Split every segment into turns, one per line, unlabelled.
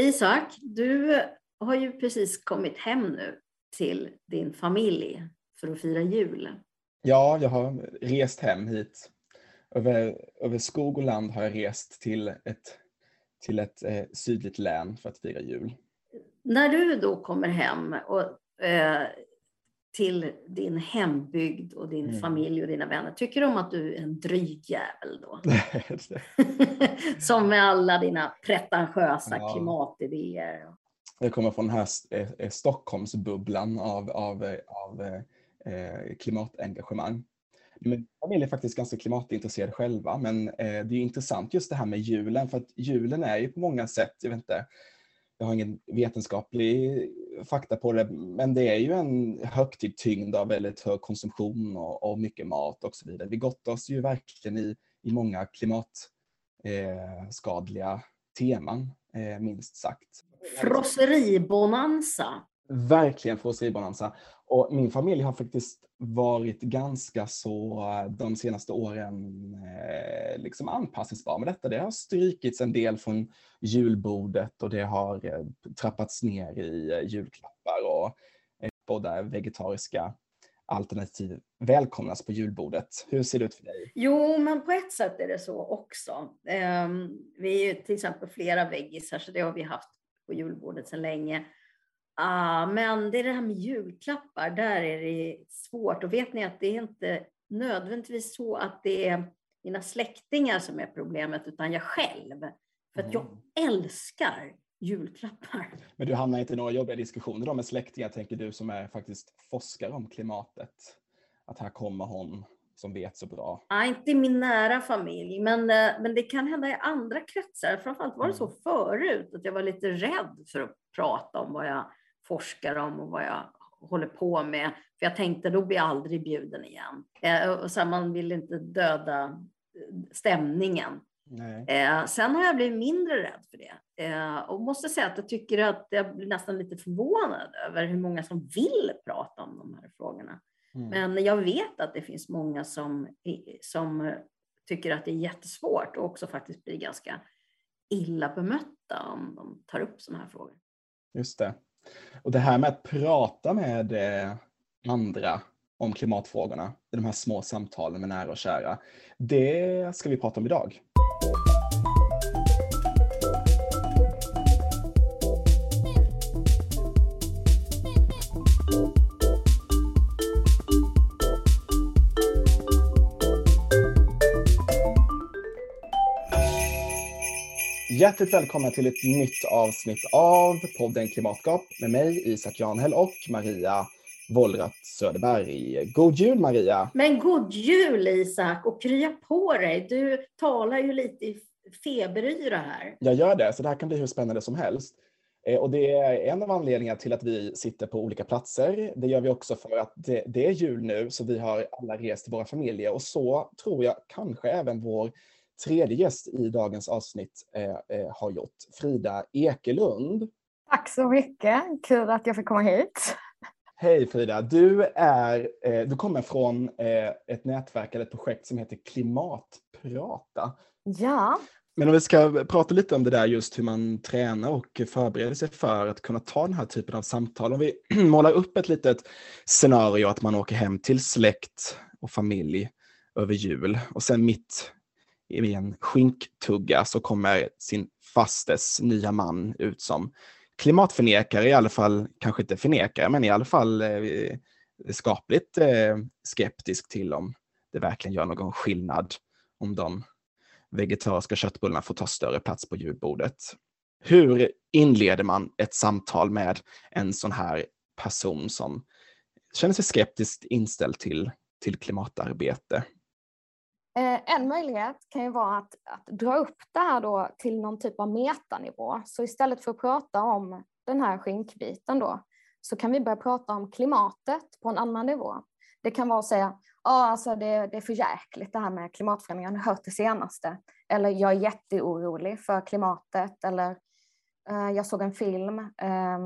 Isak, du har ju precis kommit hem nu till din familj för att fira jul.
Ja, jag har rest hem hit. Över, över skog och land har jag rest till ett, till ett eh, sydligt län för att fira jul.
När du då kommer hem och, eh, till din hembygd och din mm. familj och dina vänner, tycker om att du är en dryg jävel då? Som med alla dina pretentiösa ja. klimatidéer.
Jag kommer från den här eh, eh, Stockholmsbubblan av, av, eh, av eh, klimatengagemang. Min familj är faktiskt ganska klimatintresserad själva, men eh, det är intressant just det här med julen, för att julen är ju på många sätt, jag vet inte, jag har ingen vetenskaplig fakta på det, men det är ju en högtid tyngd av väldigt hög konsumtion och, och mycket mat och så vidare. Vi gottar oss ju verkligen i, i många klimatskadliga eh, teman, eh, minst sagt.
Frosseribonanza.
Verkligen frosseribonanza. Och min familj har faktiskt varit ganska så eh, de senaste åren eh, liksom anpassningsbar med detta. Det har strykits en del från julbordet och det har eh, trappats ner i julklappar och båda vegetariska alternativ välkomnas på julbordet. Hur ser det ut för dig?
Jo, men på ett sätt är det så också. Ehm, vi är ju till exempel flera veggisar, så det har vi haft på julbordet sedan länge. Ah, men det är det här med julklappar, där är det svårt. Och vet ni att det är inte nödvändigtvis så att det är mina släktingar som är problemet, utan jag själv. För att jag mm. älskar julklappar.
Men du hamnar inte i några jobbiga diskussioner då med släktingar, tänker du, som är faktiskt forskare om klimatet? Att här kommer hon som vet så bra?
Ja, inte i min nära familj, men, eh, men det kan hända i andra kretsar. Framförallt var det så mm. förut, att jag var lite rädd för att prata om vad jag forskar om och vad jag håller på med. För jag tänkte då blir jag aldrig bjuden igen. Eh, och så man vill inte döda eh, stämningen. Eh, sen har jag blivit mindre rädd för det. Eh, och måste säga att jag tycker att jag blir nästan lite förvånad över hur många som vill prata om de här frågorna. Mm. Men jag vet att det finns många som, som tycker att det är jättesvårt och också faktiskt blir ganska illa bemötta om de tar upp sådana här frågor.
Just det. Och det här med att prata med eh, andra om klimatfrågorna, i de här små samtalen med nära och kära, det ska vi prata om idag. Hjärtligt välkomna till ett nytt avsnitt av podden Klimatgap med mig Isak Janhäll och Maria Wollrath Söderberg. God jul Maria!
Men god jul Isak och krya på dig. Du talar ju lite i feberyra här.
Jag gör det, så det här kan bli hur spännande som helst. Eh, och det är en av anledningarna till att vi sitter på olika platser. Det gör vi också för att det, det är jul nu, så vi har alla rest till våra familjer och så tror jag kanske även vår tredje gäst i dagens avsnitt eh, eh, har gjort, Frida Ekelund.
Tack så mycket, kul att jag fick komma hit.
Hej Frida, du, är, eh, du kommer från eh, ett nätverk eller ett projekt som heter Klimatprata.
Ja.
Men om vi ska prata lite om det där just hur man tränar och förbereder sig för att kunna ta den här typen av samtal. Om vi målar upp ett litet scenario att man åker hem till släkt och familj över jul och sen mitt i en skinktugga så kommer sin fastes nya man ut som klimatförnekare, i alla fall, kanske inte förnekare, men i alla fall eh, skapligt eh, skeptisk till om det verkligen gör någon skillnad om de vegetariska köttbullarna får ta större plats på julbordet. Hur inleder man ett samtal med en sån här person som känner sig skeptiskt inställd till, till klimatarbete?
Eh, en möjlighet kan ju vara att, att dra upp det här då till någon typ av metanivå. Så istället för att prata om den här skinkbiten då, så kan vi börja prata om klimatet på en annan nivå. Det kan vara att säga, ja alltså det, det är för jäkligt det här med klimatförändringar, jag har hört det senaste. Eller jag är jätteorolig för klimatet. Eller eh, jag såg en film, eh,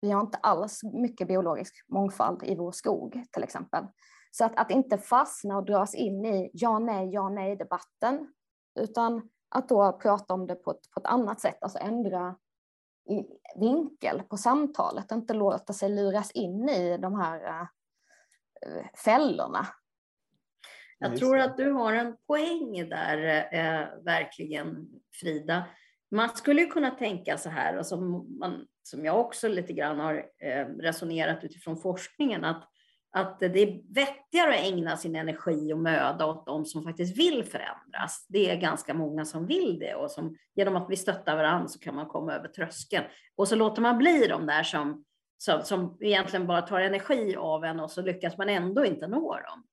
vi har inte alls mycket biologisk mångfald i vår skog till exempel. Så att, att inte fastna och dras in i ja, nej, ja, nej debatten, utan att då prata om det på ett, på ett annat sätt, alltså ändra vinkel på samtalet, inte låta sig luras in i de här uh, fällorna.
Jag tror att du har en poäng där, eh, verkligen Frida. Man skulle kunna tänka så här, och som, man, som jag också lite grann har eh, resonerat utifrån forskningen, att, att det är vettigare att ägna sin energi och möda åt de som faktiskt vill förändras. Det är ganska många som vill det och som, genom att vi stöttar varandra så kan man komma över tröskeln. Och så låter man bli de där som, som, som egentligen bara tar energi av en och så lyckas man ändå inte nå dem.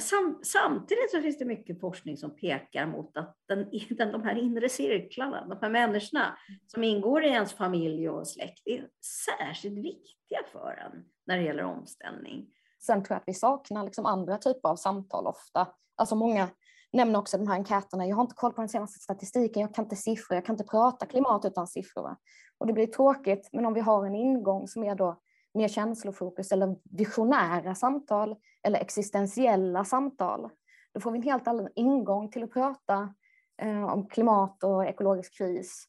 Sam, samtidigt så finns det mycket forskning som pekar mot att den, den, de här inre cirklarna, de här människorna som ingår i ens familj och släkt, är särskilt viktiga för en när det gäller omställning.
Sen tror jag att vi saknar liksom andra typer av samtal ofta. Alltså många nämner också de här enkäterna, jag har inte koll på den senaste statistiken, jag kan inte siffror, jag kan inte prata klimat utan siffror. Och det blir tråkigt, men om vi har en ingång som är då mer känslofokus eller visionära samtal eller existentiella samtal. Då får vi en helt annan ingång till att prata eh, om klimat och ekologisk kris.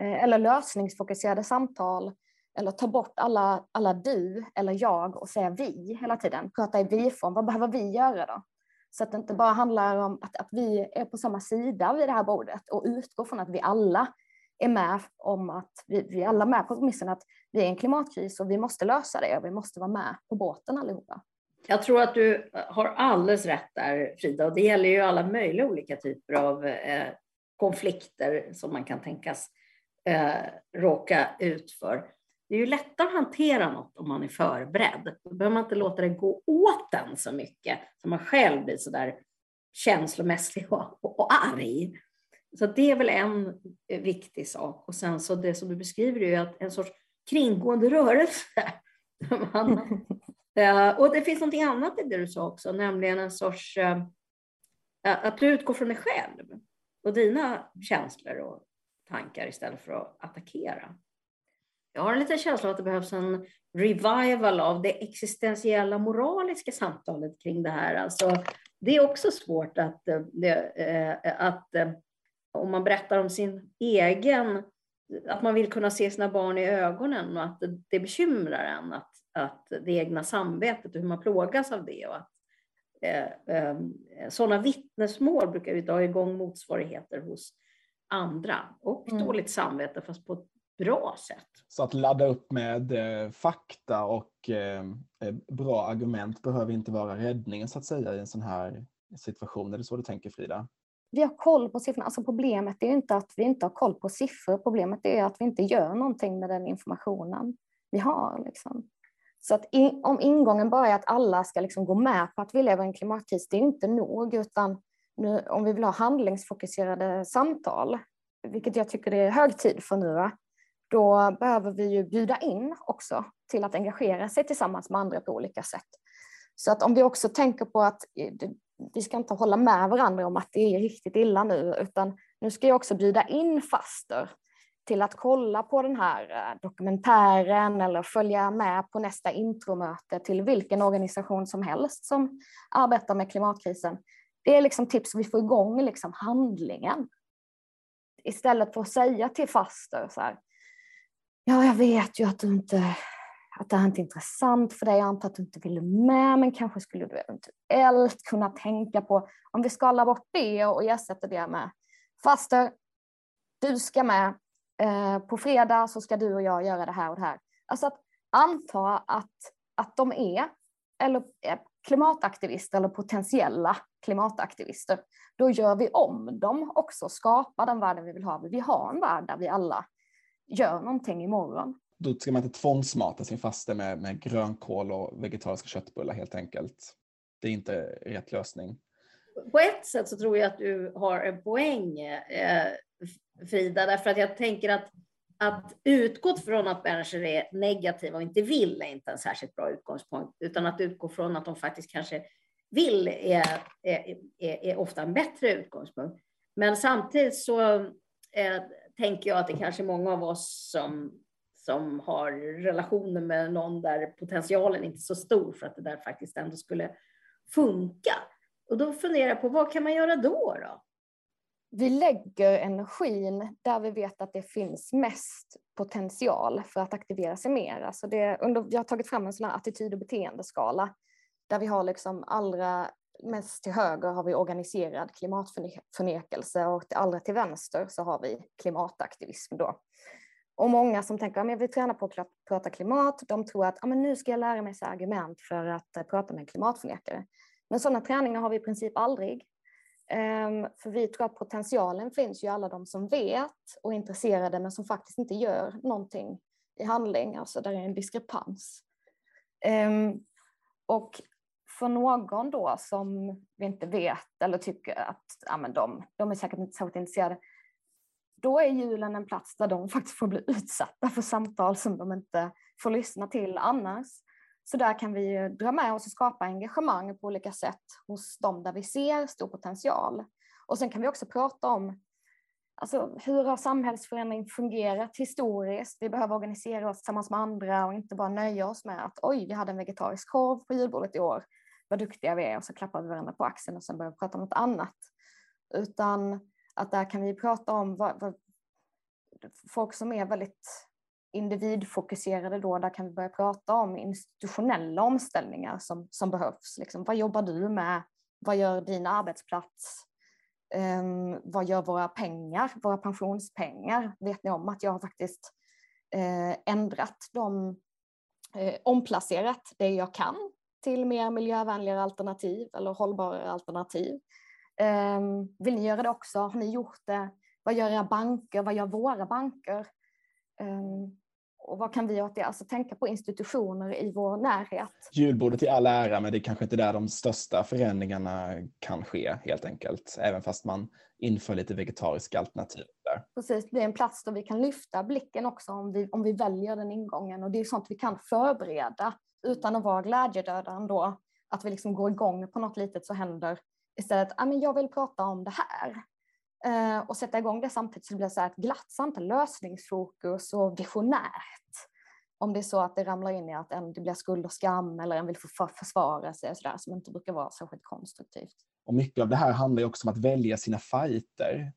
Eh, eller lösningsfokuserade samtal. Eller ta bort alla, alla du eller jag och säga vi hela tiden. Prata i vi-form. Vad behöver vi göra då? Så att det inte bara handlar om att, att vi är på samma sida vid det här bordet och utgår från att vi alla är med om att vi, vi är alla med på kompromissen att vi är i en klimatkris och vi måste lösa det och vi måste vara med på båten allihopa.
Jag tror att du eh, har alldeles rätt där Frida och det gäller ju alla möjliga olika typer av eh, konflikter som man kan tänkas eh, råka ut för. Det är ju lättare att hantera något om man är förberedd. Då behöver man inte låta det gå åt en så mycket så man själv blir så där känslomässig och, och, och arg. Så det är väl en eh, viktig sak. Och sen så det som du beskriver är att en sorts kringgående rörelse. Eh, och det finns någonting annat i det du sa också, nämligen en sorts eh, att du utgår från dig själv och dina känslor och tankar istället för att attackera. Jag har en liten känsla av att det behövs en revival av det existentiella moraliska samtalet kring det här. Alltså, det är också svårt att, att om man berättar om sin egen, att man vill kunna se sina barn i ögonen och att det, bekymrar en, att, att det egna samvetet och hur man plågas av det. Och att, eh, eh, sådana vittnesmål brukar ju dra igång motsvarigheter hos andra och mm. dåligt samvete fast på ett bra sätt.
Så att ladda upp med eh, fakta och eh, eh, bra argument behöver inte vara räddningen så att säga i en sån här situation. Är det så du tänker Frida?
vi har koll på siffrorna. Alltså problemet är inte att vi inte har koll på siffror. Problemet är att vi inte gör någonting med den informationen vi har. Liksom. Så att in, om ingången bara är att alla ska liksom gå med på att vi lever i en klimatkris, det är inte nog, utan nu, om vi vill ha handlingsfokuserade samtal, vilket jag tycker det är hög tid för nu, då behöver vi ju bjuda in också till att engagera sig tillsammans med andra på olika sätt. Så att om vi också tänker på att eh, vi ska inte hålla med varandra om att det är riktigt illa nu, utan nu ska jag också bjuda in faster till att kolla på den här eh, dokumentären eller följa med på nästa intromöte till vilken organisation som helst som arbetar med klimatkrisen. Det är liksom tips vi får igång liksom handlingen. Istället för att säga till faster så här, ja, jag vet ju att du inte att det här inte är intressant för dig, jag antar att du inte vill med, men kanske skulle du eventuellt kunna tänka på om vi skalar bort det och ersätter det med faster, du ska med, eh, på fredag så ska du och jag göra det här och det här. Alltså att anta att, att de är, eller är klimataktivister eller potentiella klimataktivister, då gör vi om dem också, skapar den världen vi vill ha. Vi har en värld där vi alla gör någonting imorgon
då ska man inte tvångsmata sin faste med, med grönkål och vegetariska köttbullar helt enkelt. Det är inte rätt lösning.
På ett sätt så tror jag att du har en poäng, eh, Frida, därför att jag tänker att att utgå från att människor är negativa och inte vill är inte en särskilt bra utgångspunkt, utan att utgå från att de faktiskt kanske vill är, är, är, är ofta en bättre utgångspunkt. Men samtidigt så eh, tänker jag att det kanske är många av oss som som har relationer med någon där potentialen inte är så stor för att det där faktiskt ändå skulle funka. Och då funderar jag på vad kan man göra då? då?
vi lägger energin där vi vet att det finns mest potential för att aktivera sig mer. Alltså det, under, vi har tagit fram en sån här attityd och beteendeskala där vi har liksom allra mest till höger har vi organiserad klimatförnekelse och allra till vänster så har vi klimataktivism då. Och många som tänker att jag vill träna på att prata klimat, de tror att men nu ska jag lära mig så argument för att eh, prata med en klimatförnekare. Men sådana träningar har vi i princip aldrig. Um, för vi tror att potentialen finns ju alla de som vet och är intresserade men som faktiskt inte gör någonting i handling, alltså där är en diskrepans. Um, och för någon då som vi inte vet eller tycker att ja, men de, de är säkert inte särskilt intresserade, då är julen en plats där de faktiskt får bli utsatta för samtal som de inte får lyssna till annars. Så där kan vi dra med oss och skapa engagemang på olika sätt hos dem där vi ser stor potential. Och sen kan vi också prata om alltså, hur har samhällsförändring fungerat historiskt? Vi behöver organisera oss tillsammans med andra och inte bara nöja oss med att oj, vi hade en vegetarisk korv på julbordet i år. Vad duktiga vi är och så klappar vi varandra på axeln och sen börjar vi prata om något annat. Utan att där kan vi prata om vad, vad, folk som är väldigt individfokuserade då, där kan vi börja prata om institutionella omställningar som, som behövs. Liksom, vad jobbar du med? Vad gör din arbetsplats? Um, vad gör våra pengar, våra pensionspengar? Vet ni om att jag har faktiskt uh, ändrat dem, uh, omplacerat det jag kan till mer miljövänligare alternativ eller hållbarare alternativ. Um, vill ni göra det också? Har ni gjort det? Vad gör era banker? Vad gör våra banker? Um, och vad kan vi åt det? Alltså tänka på institutioner i vår närhet.
Julbordet i all ära, men det är kanske inte där de största förändringarna kan ske helt enkelt. Även fast man inför lite vegetariska alternativ där.
Precis, det är en plats där vi kan lyfta blicken också om vi, om vi väljer den ingången. Och det är sånt vi kan förbereda utan att vara glädjedödaren då. Att vi liksom går igång på något litet så händer istället, ah, men jag vill prata om det här. Eh, och sätta igång det samtidigt så det blir så ett glatt samtal, lösningsfokus och visionärt. Om det är så att det ramlar in i att en, det blir skuld och skam eller en vill för, försvara sig och sådär, som inte brukar vara särskilt konstruktivt.
Och mycket av det här handlar ju också om att välja sina fighter.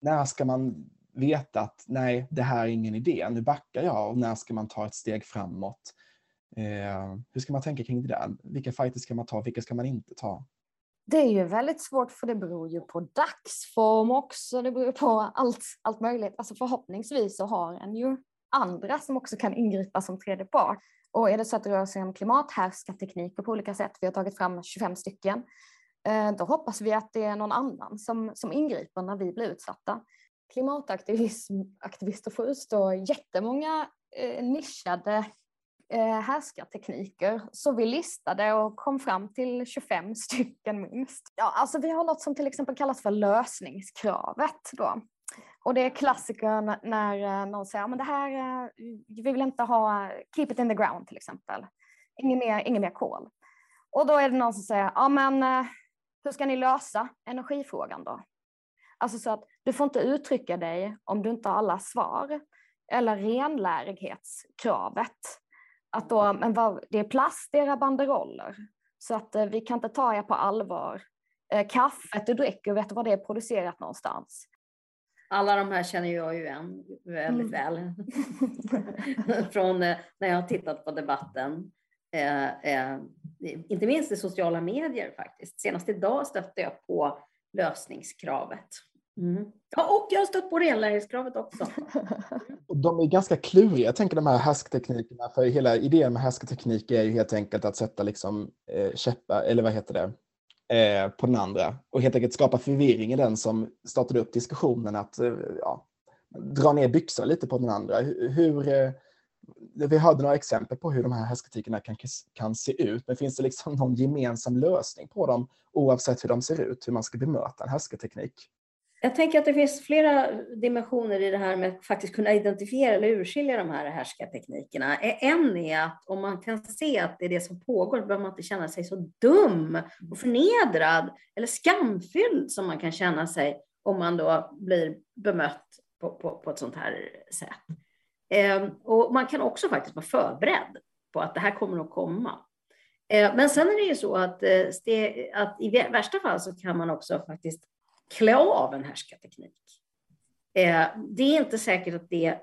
När ska man veta att nej, det här är ingen idé, nu backar jag och när ska man ta ett steg framåt? Eh, hur ska man tänka kring det där? Vilka fighter ska man ta, vilka ska man inte ta?
Det är ju väldigt svårt för det beror ju på dagsform också, det beror på allt, allt möjligt. Alltså förhoppningsvis så har en ju andra som också kan ingripa som tredje part. Och är det så att det rör sig om klimathärskartekniker på olika sätt, vi har tagit fram 25 stycken, eh, då hoppas vi att det är någon annan som, som ingriper när vi blir utsatta. Klimataktivister får utstå jättemånga eh, nischade Eh, härskartekniker. Så vi listade och kom fram till 25 stycken minst. Ja, alltså vi har något som till exempel kallas för lösningskravet då. Och det är klassikern när eh, någon säger, men det här, eh, vi vill inte ha, keep it in the ground till exempel. Ingen mer, ingen mer kol. Och då är det någon som säger, ja men hur ska ni lösa energifrågan då? Alltså så att du får inte uttrycka dig om du inte har alla svar. Eller renlärighetskravet att då, men vad, det är plast i era banderoller, så att eh, vi kan inte ta er på allvar. Eh, kaffet du dricker, vet du var det är producerat någonstans?
Alla de här känner jag ju igen väldigt mm. väl. Från eh, när jag har tittat på debatten. Eh, eh, inte minst i sociala medier faktiskt. Senast idag stötte jag på lösningskravet. Mm. Ja, och jag har stött på renlärighetskravet också.
Och de är ganska kluriga, jag tänker de här härskteknikerna, för hela idén med härskarteknik är ju helt enkelt att sätta liksom, eh, käppa, eller vad heter det, eh, på den andra och helt enkelt skapa förvirring i den som startade upp diskussionen att eh, ja, dra ner byxorna lite på den andra. Hur, hur eh, vi hörde några exempel på hur de här härskarteknikerna kan, kan se ut, men finns det liksom någon gemensam lösning på dem oavsett hur de ser ut, hur man ska bemöta en härskarteknik?
Jag tänker att det finns flera dimensioner i det här med att faktiskt kunna identifiera eller urskilja de här härskarteknikerna. Eh, en är att om man kan se att det är det som pågår, behöver man inte känna sig så dum och förnedrad eller skamfylld som man kan känna sig om man då blir bemött på, på, på ett sånt här sätt. Ehm, och man kan också faktiskt vara förberedd på att det här kommer att komma. Ehm, men sen är det ju så att, eh, att i värsta fall så kan man också faktiskt klä av en härskarteknik. Eh, det är inte säkert att det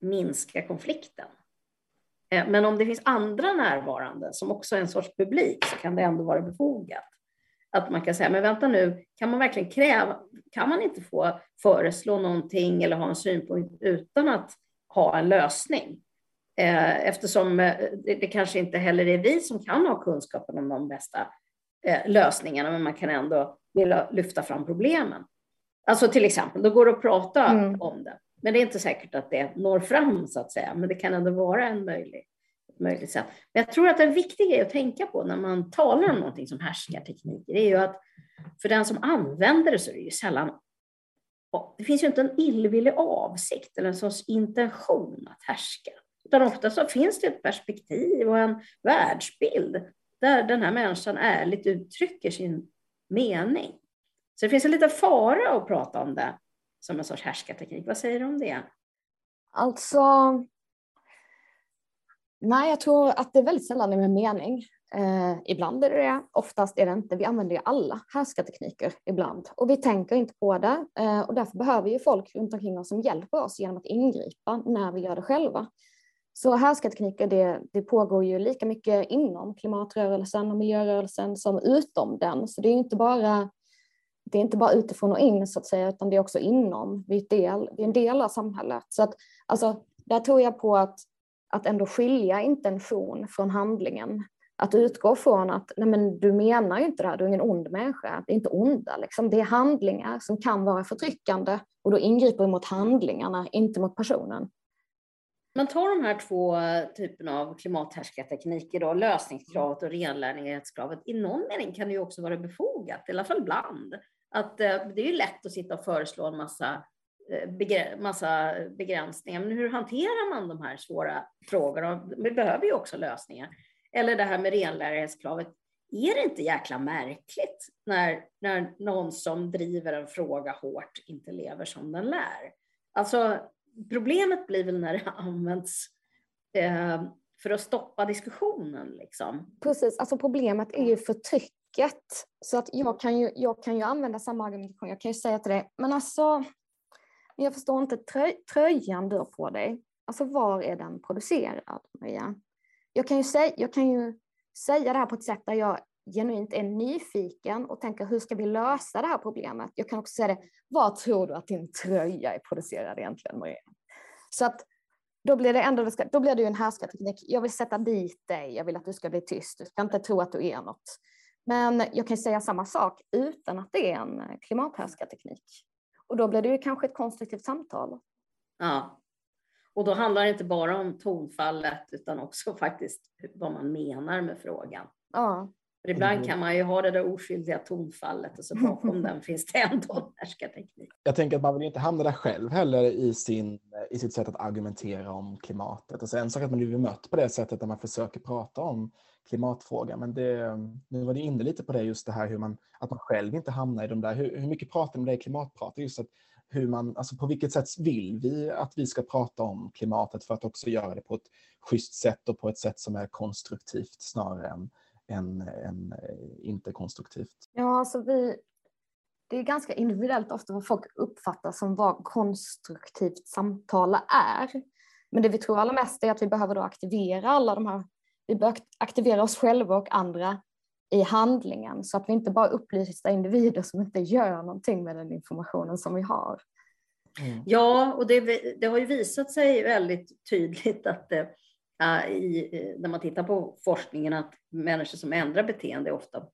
minskar konflikten. Eh, men om det finns andra närvarande som också är en sorts publik så kan det ändå vara befogat. Att man kan säga, men vänta nu, kan man verkligen kräva, kan man inte få föreslå någonting eller ha en synpunkt utan att ha en lösning? Eh, eftersom eh, det kanske inte heller är vi som kan ha kunskapen om de bästa eh, lösningarna, men man kan ändå vilja lyfta fram problemen. Alltså till exempel, då går det att prata mm. om det. Men det är inte säkert att det når fram så att säga, men det kan ändå vara en möjlig, möjlig sätt. Men jag tror att en viktig grej att tänka på när man talar om någonting som härskartekniker är ju att för den som använder det så är det ju sällan det finns ju inte en illvillig avsikt eller en sorts intention att härska. Utan ofta så finns det ett perspektiv och en världsbild där den här människan ärligt uttrycker sin mening. Så det finns en liten fara att prata om det som en sorts härskarteknik. Vad säger du om det?
Alltså, nej, jag tror att det är väldigt sällan det med mening. Eh, ibland är det det, oftast är det inte. Vi använder ju alla härskartekniker ibland och vi tänker inte på det eh, och därför behöver ju folk runt omkring oss som hjälper oss genom att ingripa när vi gör det själva. Så härskartekniker det, det pågår ju lika mycket inom klimatrörelsen och miljörörelsen som utom den. Så det är inte bara det är inte bara utifrån och in så att säga, utan det är också inom. Vi är, del, vi är en del av samhället. Så att, alltså, där tror jag på att, att ändå skilja intention från handlingen. Att utgå från att nej men, du menar ju inte det här, du är ingen ond människa. Det är inte onda, liksom. det är handlingar som kan vara förtryckande och då ingriper vi mot handlingarna, inte mot personen.
Man tar de här två typerna av klimathärskartekniker, då, lösningskravet och renlärningskravet. I någon mening kan det ju också vara befogat, i alla fall ibland. Att, eh, det är ju lätt att sitta och föreslå en massa, eh, massa begränsningar, men hur hanterar man de här svåra frågorna? Vi behöver ju också lösningar. Eller det här med renlärighetskravet. Är det inte jäkla märkligt när, när någon som driver en fråga hårt inte lever som den lär? Alltså, problemet blir väl när det används eh, för att stoppa diskussionen. Liksom.
Precis, alltså problemet är ju förtrycket. Så att jag kan ju, jag kan ju använda samma argumentation. Jag kan ju säga till dig, men alltså, jag förstår inte trö, tröjan du har på dig. Alltså var är den producerad, Maria? Jag kan, ju säga, jag kan ju säga det här på ett sätt där jag genuint är nyfiken och tänker hur ska vi lösa det här problemet? Jag kan också säga det, vad tror du att din tröja är producerad egentligen Maria? Så att då blir det ändå, då blir det ju en härskarteknik. Jag vill sätta dit dig, jag vill att du ska bli tyst, du ska inte tro att du är något. Men jag kan säga samma sak utan att det är en klimathärskarteknik. Och då blir det ju kanske ett konstruktivt samtal.
Ja, och då handlar det inte bara om tonfallet utan också faktiskt vad man menar med frågan.
Ja.
För ibland mm. kan man ju ha det där oskyldiga tonfallet och så bakom den finns det ändå en härskarteknik.
Jag tänker att man vill inte hamna där själv heller i, sin, i sitt sätt att argumentera om klimatet. Alltså en sak att man blir bemött på det sättet när man försöker prata om klimatfrågan. Men det, nu var du inne lite på det, just det här hur man, att man själv inte hamnar i de där, hur, hur mycket pratar man om det i klimatprat? Just att hur man, alltså på vilket sätt vill vi att vi ska prata om klimatet för att också göra det på ett schysst sätt och på ett sätt som är konstruktivt snarare än än, än eh, inte konstruktivt.
Ja, alltså vi, det är ganska individuellt ofta vad folk uppfattar som vad konstruktivt samtal är. Men det vi tror allra mest är att vi behöver då aktivera alla de här, vi bör aktivera oss själva och andra i handlingen så att vi inte bara upplysta individer som inte gör någonting med den informationen som vi har.
Mm. Ja, och det, det, har ju visat sig väldigt tydligt att det, uh, i, när man tittar på forskningen att människor som ändrar beteende är ofta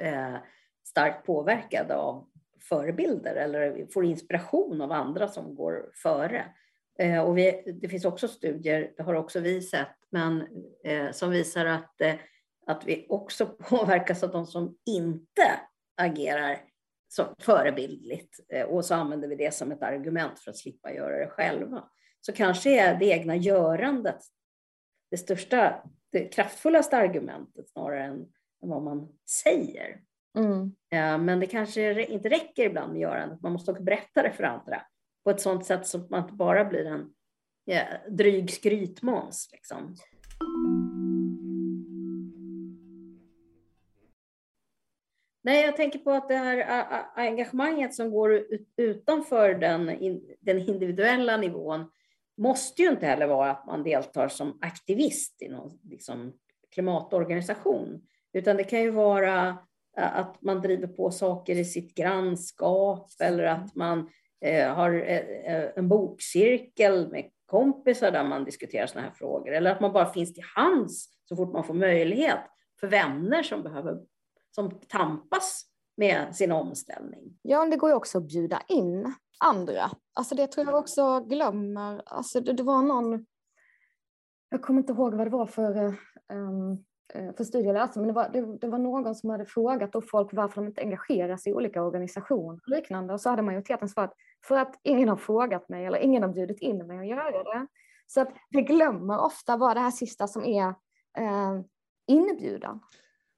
eh, starkt påverkade av förebilder eller får inspiration av andra som går före. Eh, och vi, det finns också studier, det har också vi sett, men eh, som visar att, att vi också påverkas av de som inte agerar så förebildligt och så använder vi det som ett argument för att slippa göra det själva. Så kanske är det egna görandet det största, det kraftfullaste argumentet snarare än, än vad man säger.
Mm.
Men det kanske inte räcker ibland med görandet. Man måste också berätta det för andra på ett sådant sätt så att man inte bara blir en ja, dryg skrytmåns. Liksom. Nej, jag tänker på att det här engagemanget som går utanför den, den individuella nivån måste ju inte heller vara att man deltar som aktivist i någon liksom, klimatorganisation, utan det kan ju vara att man driver på saker i sitt grannskap eller att man eh, har en bokcirkel med kompisar där man diskuterar sådana här frågor. Eller att man bara finns till hands så fort man får möjlighet för vänner som behöver som tampas med sin omställning.
Ja, det går ju också att bjuda in andra. Alltså det tror jag också glömmer. Alltså det, det var någon, jag kommer inte ihåg vad det var för, um, för studie jag läste, men det var, det, det, var någon som hade frågat då folk varför de inte engagerar sig i olika organisationer och liknande. Och så hade majoriteten svarat för att ingen har frågat mig eller ingen har bjudit in mig att göra det. Så att vi glömmer ofta vad det här sista som är eh, inbjudan.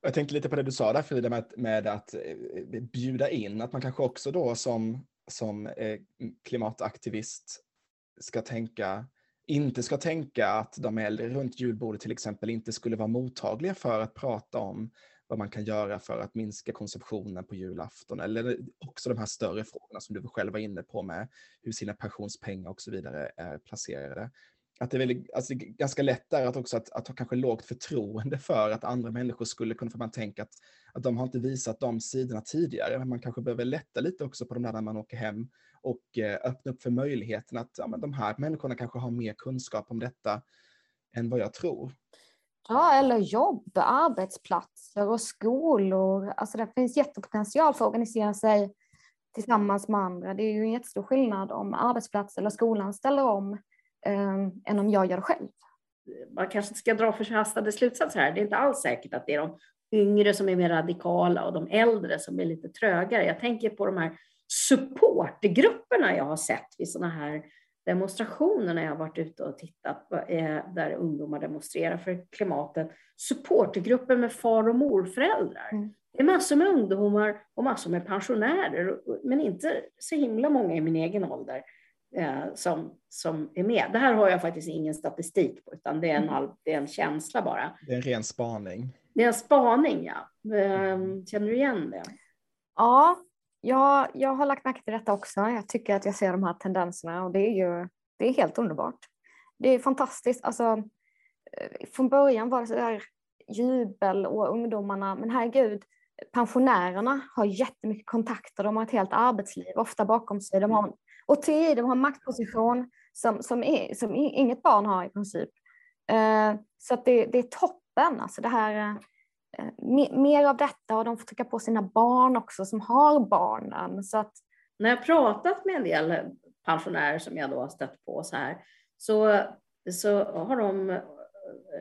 Jag tänkte lite på det du sa där Frida med, med att eh, bjuda in, att man kanske också då som, som eh, klimataktivist ska tänka, inte ska tänka att de äldre runt julbordet till exempel inte skulle vara mottagliga för att prata om vad man kan göra för att minska konsumtionen på julafton. Eller också de här större frågorna som du själv var inne på med hur sina pensionspengar och så vidare är placerade att det är väldigt, alltså det är ganska lätt där att också att, att ha kanske lågt förtroende för att andra människor skulle kunna, för man tänker att, att de har inte visat de sidorna tidigare, men man kanske behöver lätta lite också på de där när man åker hem och eh, öppna upp för möjligheten att ja, men de här människorna kanske har mer kunskap om detta än vad jag tror.
Ja, eller jobb, arbetsplatser och skolor. Alltså det finns jättepotential för att organisera sig tillsammans med andra. Det är ju en jättestor skillnad om arbetsplatsen eller skolan ställer om eh, än om jag gör själv.
Man kanske inte ska dra förhastade slutsatser här. Det är inte alls säkert att det är de yngre som är mer radikala och de äldre som är lite trögare. Jag tänker på de här supportgrupperna jag har sett vid sådana här demonstrationer när jag har varit ute och tittat där ungdomar demonstrerar för klimatet. Supportgrupper med far och morföräldrar. Mm. Det är massor med ungdomar och massor med pensionärer, men inte så himla många i min egen ålder som, som är med. Det här har jag faktiskt ingen statistik på, utan det är en, mm. det är en känsla bara.
Det är en ren spaning.
Det är en spaning, ja. Eh, känner du igen det?
Ja, jag, jag har lagt märke till detta också. Jag tycker att jag ser de här tendenserna och det är ju det är helt underbart. Det är fantastiskt. Alltså, eh, från början var det så där jubel och ungdomarna, men herregud, pensionärerna har jättemycket kontakter, de har ett helt arbetsliv ofta bakom sig. De har och TI de har maktposition som, som, är, som inget barn har i princip. Eh, så att det, det är toppen, alltså det här, eh, mer av detta och de får trycka på sina barn också som har barnen. Så att...
När jag pratat med en del pensionärer som jag då har stött på så här, så, så har de eh,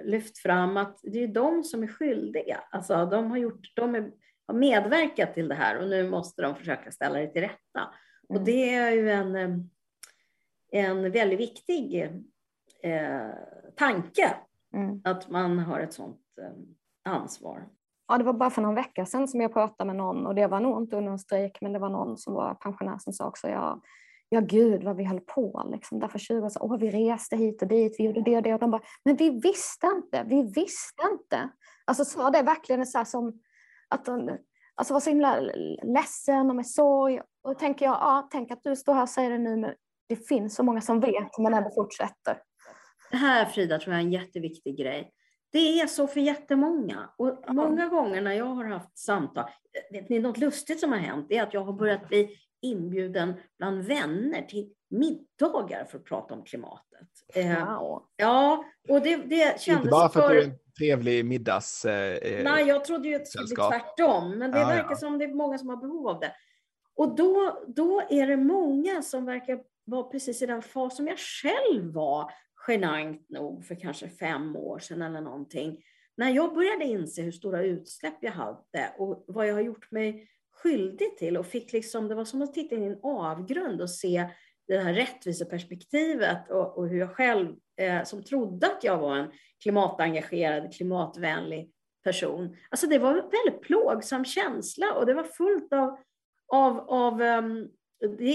lyft fram att det är de som är skyldiga. Alltså de har, gjort, de är, har medverkat till det här och nu måste de försöka ställa det till rätta. Och mm. det är ju en, eh, en väldigt viktig eh, tanke, mm. att man har ett sådant eh, ansvar.
Ja, det var bara för någon vecka sedan som jag pratade med någon och det var nog inte under en strejk, men det var någon som var pensionär som sa också, ja, ja gud vad vi höll på liksom. Därför 20 år så, åh vi reste hit och dit, vi gjorde det och det och de bara, men vi visste inte, vi visste inte. Alltså sa det verkligen så här som att de, alltså var så himla ledsen och med sorg. Och då tänker jag, ja, tänk att du står här och säger det nu, men det finns så många som vet, men ändå fortsätter.
Det här Frida tror jag är en jätteviktig grej. Det är så för jättemånga. Och många gånger när jag har haft samtal, vet ni, något lustigt som har hänt är att jag har börjat bli inbjuden bland vänner till middagar för att prata om klimatet.
Eh, wow.
Ja, och det, det kändes...
Inte bara för, för... att du är en trevlig middags...
Eh, Nej, jag trodde ju att det skulle bli tvärtom, men det ja, verkar ja. som det är många som har behov av det. Och då, då är det många som verkar vara precis i den fas som jag själv var, genant nog för kanske fem år sedan eller någonting. När jag började inse hur stora utsläpp jag hade och vad jag har gjort mig skyldig till och fick liksom, det var som att titta in i en avgrund och se det här rättviseperspektivet och, och hur jag själv, eh, som trodde att jag var en klimatengagerad, klimatvänlig person. Alltså det var en väldigt plågsam känsla och det var fullt av, av, av um,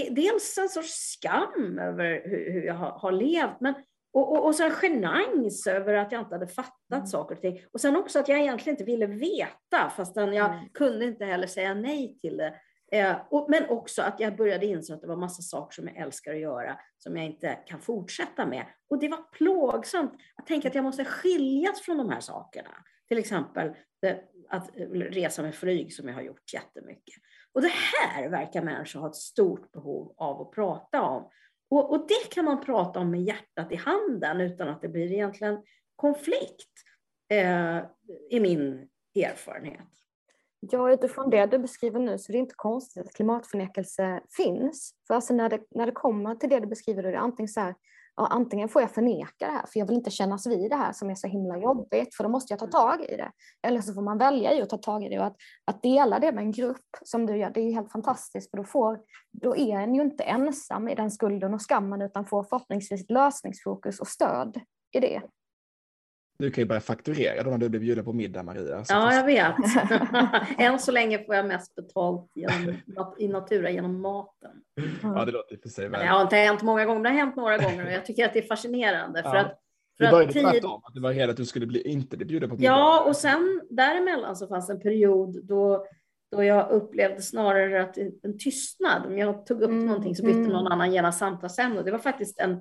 dels en sorts skam över hur, hur jag har, har, levt, men och, och, och så en genans över att jag inte hade fattat
Mm.
saker och ting. Och sen också att jag egentligen inte ville veta, fastän jag
Mm.
kunde inte heller säga nej till det. Eh, och, men också att jag började inse att det var massa saker som jag älskar att göra, som jag inte kan fortsätta med. Och det var plågsamt att tänka att jag måste skiljas från de här sakerna. Till exempel det, att eh, resa med flyg som jag har gjort jättemycket. Och det här verkar människor ha ett stort behov av att prata om. Och, och det kan man prata om med hjärtat i handen utan att det blir egentligen konflikt, eh, i min erfarenhet.
Ja, utifrån det du beskriver nu så är det inte konstigt att klimatförnekelse finns. För alltså när det, när det kommer till det du beskriver, då är det antingen så här, ja, antingen får jag förneka det här, för jag vill inte kännas vid det här som är så himla jobbigt, för då måste jag ta tag i det. Eller så får man välja i att ta tag i det och att, att dela det med en grupp som du gör, det är helt fantastiskt, för då, får, då är en ju inte ensam i den skulden och skammen, utan får förhoppningsvis lösningsfokus och stöd i det.
Du kan ju börja fakturera då när du blir bjuden på middag, Maria. Så
Ja, jag vet. Än så länge får jag mest betalt genom, i Natura genom maten.
ja, det låter i och för sig väl.
det har inte hänt många gånger, det har hänt några gånger och jag tycker att det är fascinerande. För
Ja.
att, för att
började
tid,
tvärtom, att du var rädd att du skulle bli, inte bli bjuden på middag.
Ja, och sen däremellan så fanns en period då, då jag upplevde snarare att en tystnad, om jag tog upp
Mm,
någonting så bytte
mm.
någon annan genast samtalsämne. Det var faktiskt en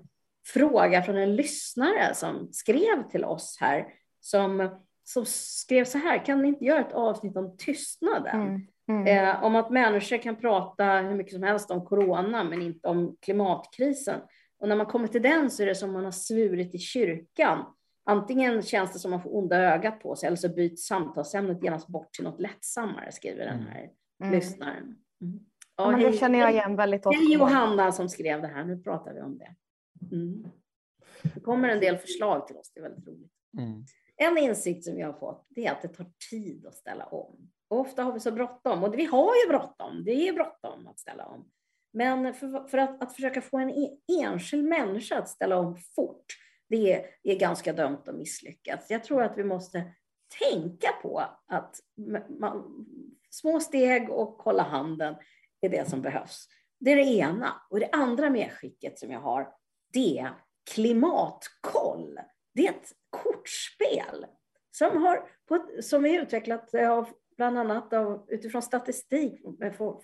fråga från en lyssnare som skrev till oss här, som, som skrev så här, kan ni inte göra ett avsnitt om tystnaden?
Mm. Mm.
Eh, om att människor kan prata hur mycket som helst om corona, men inte om klimatkrisen. Och när man kommer till den så är det som man har svurit i kyrkan. Antingen känns det som man får onda ögat på sig, eller så byts samtalsämnet genast bort till något lättsammare, skriver den här
Mm.
lyssnaren. Mm.
Ja, men det känner jag igen väldigt ofta.
Hej Johanna som skrev det här, nu pratar vi om det. Mm. Det kommer en del förslag till oss, det är väldigt roligt.
Mm.
En insikt som jag har fått det är att det tar tid att ställa om. Och ofta har vi så bråttom, och vi har ju bråttom, det är bråttom att ställa om. Men för, för att, att försöka få en e- enskild människa att ställa om fort, det är, är ganska dömt att misslyckas. Jag tror att vi måste tänka på att man, små steg och hålla handen är det som behövs. Det är det ena. Och det andra medskicket som jag har, det är klimatkoll. Det är ett kortspel som, har, som är utvecklat eh, av, bland annat av, utifrån statistik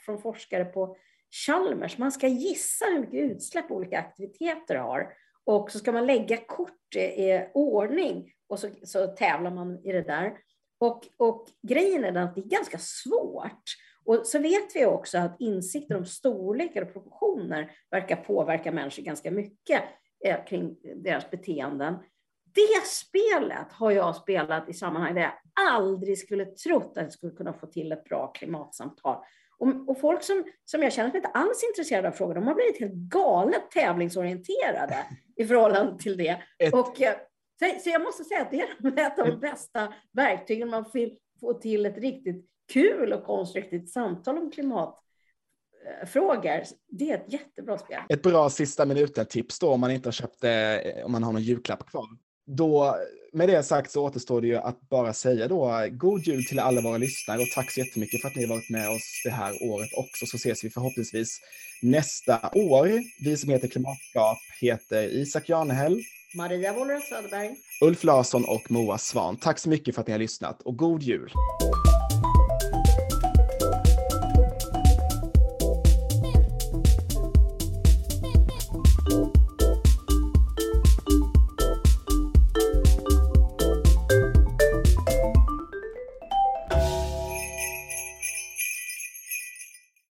från forskare på Chalmers. Man ska gissa hur mycket utsläpp olika aktiviteter har och så ska man lägga kort i ordning och så, så tävlar man i det där. Och, och grejen är den att det är ganska svårt. Och så vet vi också att insikter om storlekar och proportioner verkar påverka människor ganska mycket eh, kring deras beteenden. Det spelet har jag spelat i sammanhang där jag aldrig skulle trott att jag skulle kunna få till ett bra klimatsamtal. Och, och folk som, som jag känner som inte alls är intresserade av frågor, de har blivit helt galet tävlingsorienterade i förhållande till det.
Ett-
Och, eh, så, så jag måste säga att det är ett av de bästa verktygen man vill få till ett riktigt kul och konstruktivt samtal om klimatfrågor. Det är ett jättebra spel.
Ett bra sista minuten-tips då om man inte har köpt det, om man har någon julklapp kvar. Då, med det sagt så återstår det ju att bara säga då god jul till alla våra lyssnare och tack så jättemycket för att ni har varit med oss det här året också så ses vi förhoppningsvis nästa år. Vi som heter Klimatskap heter Isak Janehäll,
Maria Wollröth Söderberg.
Ulf Larsson och Moa Svan. Tack så mycket för att ni har lyssnat och god jul!